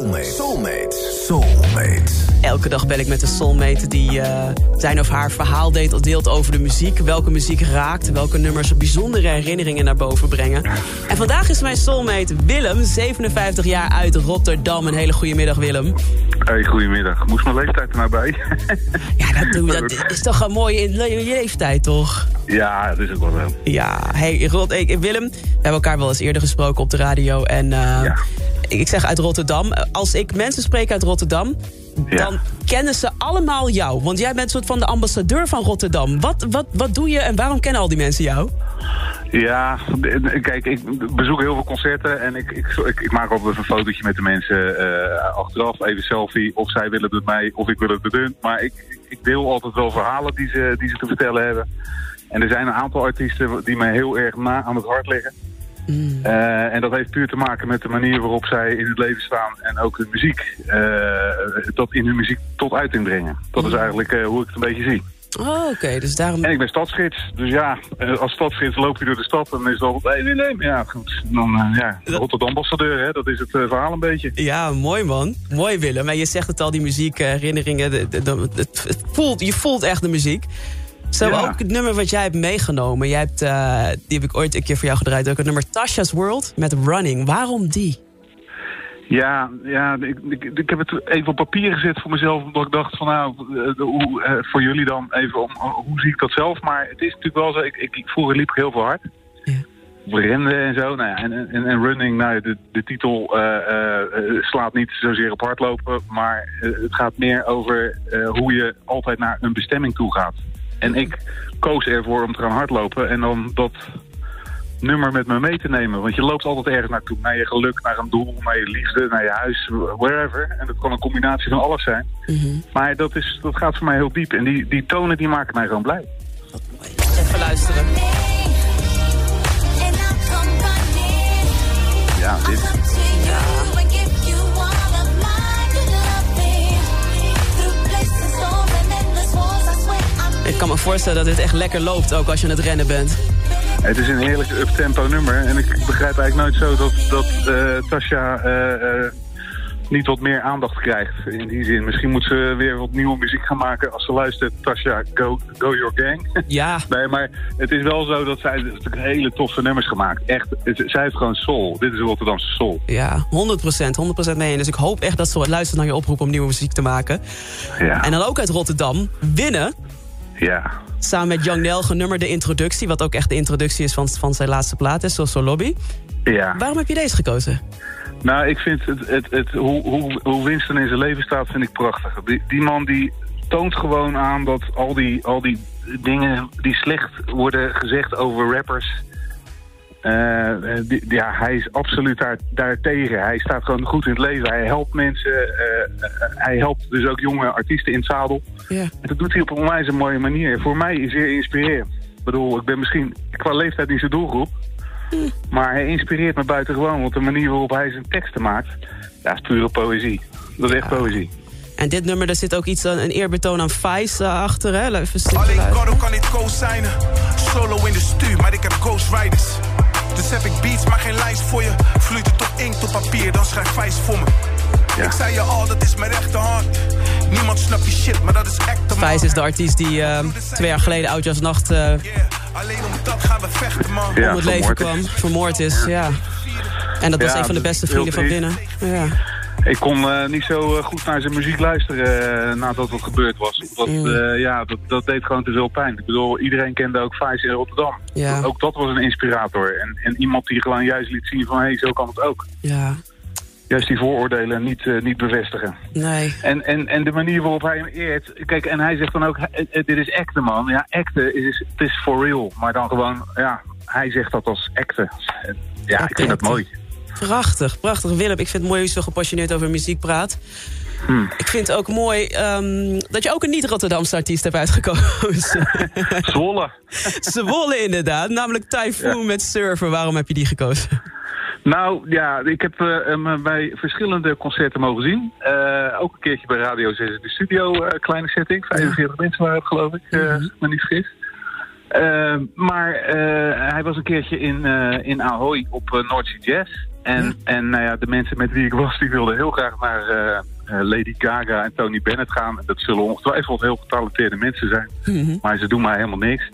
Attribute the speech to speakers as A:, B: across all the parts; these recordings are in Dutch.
A: Soulmate. Soulmate. Soulmate.
B: Elke dag bel ik met een soulmate die uh, zijn of haar verhaal deelt, deelt over de muziek. Welke muziek raakt, welke nummers bijzondere herinneringen naar boven brengen. En vandaag is mijn soulmate Willem, 57 jaar uit Rotterdam. Een hele goede middag Willem.
C: Hey, goedemiddag. Moest mijn leeftijd er nou bij?
B: ja, dat, doe, dat is toch een mooie in je leeftijd, toch?
C: Ja, dat is ook wel wel.
B: Ja, hey, Rot, Willem, we hebben elkaar wel eens eerder gesproken op de radio. En uh, ja. Ik zeg uit Rotterdam. Als ik mensen spreek uit Rotterdam, dan kennen ze allemaal jou. Want jij bent een soort van de ambassadeur van Rotterdam. Wat, wat, wat doe je en waarom kennen al die mensen jou?
C: Ja, kijk, ik bezoek heel veel concerten en ik, ik, ik, maak altijd een fotootje met de mensen uh, achteraf, even selfie. Of zij willen het met mij of ik wil het met hun. Maar ik, ik deel altijd wel verhalen die ze, die ze te vertellen hebben. En er zijn een aantal artiesten die mij heel erg na aan het hart liggen. Mm. Uh, en dat heeft puur te maken met de manier waarop zij in het leven staan en ook hun muziek, uh, dat in hun muziek tot uiting brengen. Dat is eigenlijk uh, hoe ik het een beetje zie.
B: Oh, oké, dus daarom...
C: En ik ben stadsgids, dus ja, als stadsgids loop je door de stad en is het altijd, hey, Willem, ja goed, dan ja, Rotterdam-ambassadeur, hè, dat is het verhaal een beetje.
B: Ja, mooi man, mooi Willem. En je zegt het al, die muziekherinneringen, het voelt, je voelt echt de muziek. Zo ja. ook het nummer wat jij hebt meegenomen. Jij hebt, uh, die heb ik ooit een keer voor jou gedraaid. Ook het nummer Tasha's World met Running. Waarom die?
C: Ja, ja ik, ik, ik, heb het even op papier gezet voor mezelf. Omdat ik dacht van nou, hoe, uh, voor jullie dan even om hoe zie ik dat zelf. Maar het is natuurlijk wel zo, ik, ik, vroeger liep ik heel veel hard. Ja. Rende en zo. Nou ja, en, en, en running, nou, de, de titel uh, slaat niet zozeer op hardlopen. Maar het gaat meer over hoe je altijd naar een bestemming toe gaat. En ik koos ervoor om te gaan hardlopen en dan dat nummer met me mee te nemen. Want je loopt altijd ergens naartoe. Naar je geluk, naar een doel, naar je liefde, naar je huis, wherever. En dat kan een combinatie van alles zijn. Mm -hmm. Maar dat, is, dat gaat voor mij heel diep. En die, die tonen die maken mij gewoon blij.
B: Wat mooi. Even luisteren.
C: Ja, dit.
B: Ik kan me voorstellen dat dit echt lekker loopt, ook als je aan het rennen bent.
C: Het is een heerlijk up-tempo nummer. En ik begrijp eigenlijk nooit zo dat, dat uh, Tasha uh, uh, niet wat meer aandacht krijgt. In die zin. Misschien moet ze weer wat nieuwe muziek gaan maken. Als ze luistert, Tasha, go, go your gang.
B: Ja.
C: nee, maar het is wel zo dat zij hele toffe nummers gemaakt. Echt, het, zij heeft gewoon soul. Dit is Rotterdamse soul.
B: Ja, 100%, 100% mee. Dus ik hoop echt dat ze luistert naar je oproep om nieuwe muziek te maken.
C: Ja.
B: En dan ook uit Rotterdam, winnen
C: ja.
B: Samen met Young Nel genummerde introductie... wat ook echt de introductie is van, van zijn laatste plaat, is zoals Lobby.
C: Ja.
B: Waarom heb je deze gekozen?
C: Nou, ik vind het, het, het, hoe, hoe, hoe Winston in zijn leven staat, vind ik prachtig. Die, die man die toont gewoon aan dat al die, al die dingen die slecht worden gezegd over rappers... Uh, die, ja, hij is absoluut daar, daartegen. Hij staat gewoon goed in het leven. Hij helpt mensen. Uh, hij helpt dus ook jonge artiesten in het zadel.
B: Ja.
C: En dat doet hij op een onwijs mooie manier. Voor mij is zeer inspirerend. Ik bedoel, ik ben misschien qua leeftijd niet zijn doelgroep. Mm. Maar hij inspireert me buitengewoon. Want de manier waarop hij zijn teksten maakt, ja, is pure poëzie. Dat is echt poëzie.
B: En dit nummer, daar zit ook iets, een eerbetoon aan Vice uh, achter. Hè? Even
D: Alleen God kan niet co-signen. Solo in de stuur, maar ik heb ghostwriters. Dus heb ik beats, maar geen lijst voor je. Vloeit het op inkt op papier, dan schrijf Vice voor me. Ja. Ik zei je al, dat is mijn rechterhand. Niemand snapt die shit, maar dat is echt
B: Vice is de artiest die uh, twee jaar geleden Oudjaarsnacht... Uh,
D: yeah. Alleen om dat gaan we vechten, man.
B: Ja, om het leven kwam, vermoord is, ja. En dat was een van de beste vrienden van binnen. Ja.
C: Ik kon uh, niet zo uh, goed naar zijn muziek luisteren uh, nadat het gebeurd was. Dat, ja, dat, dat deed gewoon te veel pijn. Ik bedoel, iedereen kende ook Vice in Rotterdam.
B: Ja.
C: Ook dat was een inspirator. En, en iemand die gewoon juist liet zien van, hé, hey, zo kan het ook.
B: Ja.
C: Juist die vooroordelen niet, niet bevestigen.
B: Nee.
C: En, en, en de manier waarop hij hem eert... Kijk, en hij zegt dan ook, dit is acten, man. Ja, acten is, het is for real. Maar dan gewoon, ja, hij zegt dat als acten. Ja, ik vind dat mooi.
B: Prachtig, prachtig. Willem, ik vind het mooi hoe je zo gepassioneerd over muziek praat. Hmm. Ik vind het ook mooi um, dat je ook een niet-Rotterdamse artiest hebt uitgekozen.
C: Zwolle.
B: Zwolle inderdaad, namelijk Typhoon met Surfer. Waarom heb je die gekozen?
C: Nou ja, ik heb uh, hem bij verschillende concerten mogen zien. Uh, ook een keertje bij Radio 6 in de studio, uh, kleine setting. 45 mensen waren het geloof ik, mm -hmm. als ik me niet vergis. Maar hij was een keertje in, in Ahoy op uh, North Sea Jazz. En, ja. en nou ja, de mensen met wie ik was, die wilden heel graag naar Lady Gaga en Tony Bennett gaan. En dat zullen ongetwijfeld heel getalenteerde mensen zijn. Mm -hmm. Maar ze doen mij helemaal niks.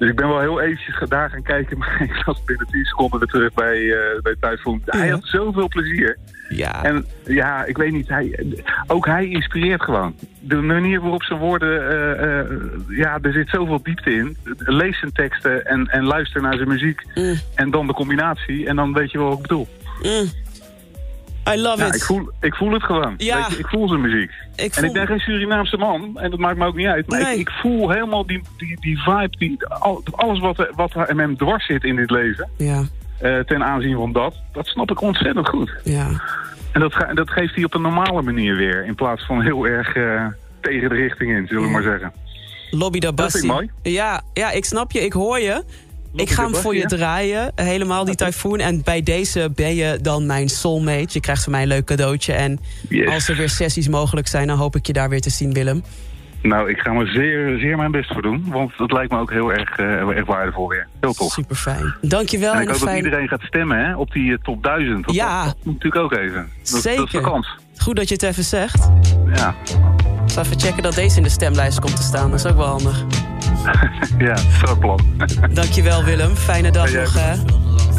C: Dus ik ben wel heel eventjes daar gaan kijken. Maar ik was binnen 10 seconden weer terug bij, uh, bij Typhoon. Hij had zoveel plezier.
B: Ja.
C: En ja, ik weet niet. Hij, ook hij inspireert gewoon. De manier waarop zijn woorden... Uh, uh, ja, er zit zoveel diepte in. Lees zijn teksten en, en luister naar zijn muziek. Mm. En dan de combinatie. En dan weet je wel wat ik bedoel.
B: Mm. I love
C: ja,
B: it.
C: Ik voel, ik voel het gewoon.
B: Ja.
C: Je, ik voel zijn muziek.
B: Ik
C: En ik ben geen Surinaamse man. En dat maakt me ook niet uit. Maar
B: Nee.
C: ik, ik voel helemaal die, die, die vibe. Die, al- alles wat, wat hem dwars zit in dit leven.
B: Ja,
C: eh, ten aanzien van dat. Dat snap ik ontzettend goed.
B: ja.
C: En dat, dat geeft hij op een normale manier weer. In plaats van heel erg eh, tegen de richting in, zullen we maar zeggen.
B: Lobby da
C: Dat vind
B: Bassi.
C: ik mooi.
B: Ja, ja, ik snap je, ik hoor je. Ik ga hem voor je draaien, helemaal die tyfoon. En bij deze ben je dan mijn soulmate. Je krijgt van mij een leuk cadeautje. En
C: Yes.
B: als er weer sessies mogelijk zijn, dan hoop ik je daar weer te zien, Willem.
C: Nou, ik ga me zeer, zeer mijn best voor doen. Want dat lijkt me ook heel erg, erg waardevol weer. Heel tof.
B: Super fijn. Dankjewel
C: En ik hoop dat iedereen gaat stemmen hè, op die eh, top 1000. Want
B: Ja.
C: Dat, dat moet natuurlijk ook even. Dat, dat is de
B: Zeker.
C: kans.
B: Goed dat je het even zegt.
C: Ja,
B: Ik zal even checken dat deze in de stemlijst komt te staan. Dat is ook wel handig.
C: ja strak plan.
B: Dankjewel, Willem. Fijne dag
C: Ja,
B: nog, hè.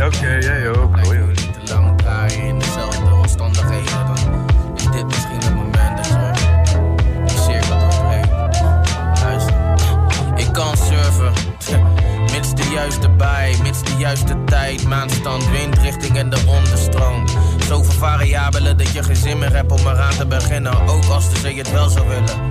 C: Oké, jij ook. Hoi, hoi.
E: niet te lang draaien in dezelfde omstandigheden, dan is dit misschien het moment dat je die cirkel doorbreekt. Luister, ik kan surfen, mits de juiste bij, mits de juiste tijd, maanstand, windrichting en de onderstroom. Zoveel variabelen dat je geen zin meer hebt om eraan te beginnen, ook als de zee het wel zou willen.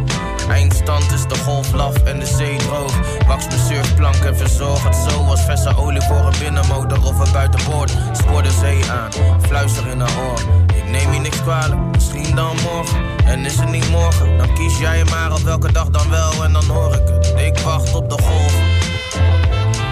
E: Eindstand is de golf laf en de zee droog. Wax mijn surfplank en verzorg het zo als verse olie voor een binnenmotor of een buitenboord. Spoor de zee aan, fluister in haar oor. Ik neem je niks kwalijk, misschien dan morgen. En is het niet morgen, dan kies jij maar op welke dag dan wel en dan hoor ik het. Ik wacht op de golf.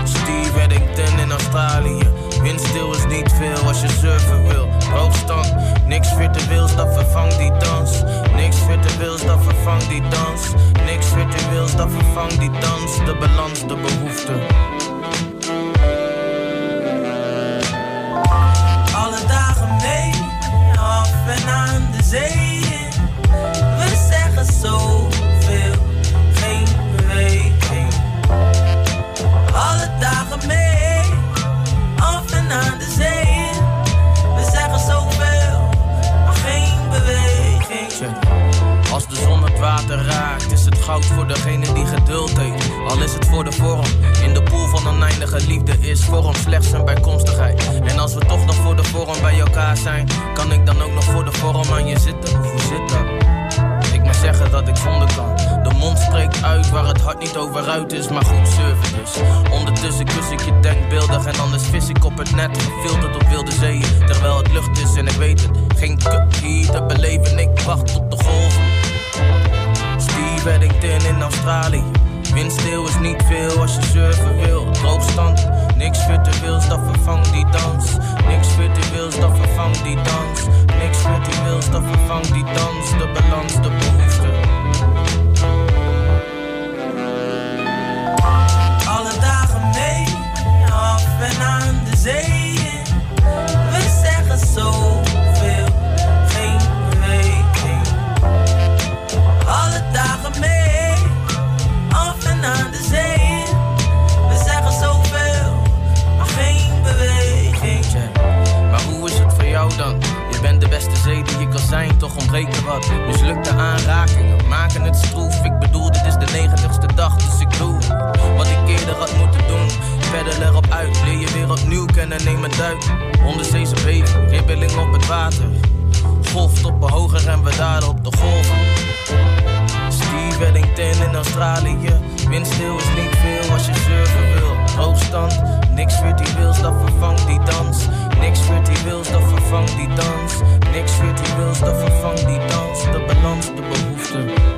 E: Steve Eddington in Australië. Windstil is niet veel als je surfen wil. Hoogstand, niks virtueels dat vervangt die dans. Niks virtueels dat vervangt die dans. Niks virtueels dat vervangt die dans. De balans, de behoefte. Als de zon het water raakt, is het goud voor degene die geduld heeft. Al is het voor de vorm. In de pool van oneindige liefde is vorm slechts een bijkomstigheid. En als we toch nog voor de vorm bij elkaar zijn, kan ik dan ook nog voor de vorm aan je zitten? Hoe zit dat? Ik moet zeggen dat ik zonder kan. De mond spreekt uit waar het hart niet over uit is, maar goed surfen dus. Ondertussen kus ik je denkbeeldig en anders vis ik op het net. Gefilterd op wilde zeeën, terwijl het lucht is en ik weet het. Geen kut hier te beleven, ik wacht op de golven. Steve Eddington in Australië. Windstil is niet veel als je surfen wil. Droogstand, niks virtueels dat vervangt die dans. Niks virtueels dat vervangt zwemmen duik. Onderzeese beving, ribbeling op het water. Golftoppen hoger en we daar op de golven. Steve Wellington in Australië. Windstil is niet veel als je surfen wil. Hoogstand, niks virtueels, dat vervangt die dans. Niks virtueels, dat vervangt die dans. Niks virtueels, dat vervangt die dans. De balans, de behoefte.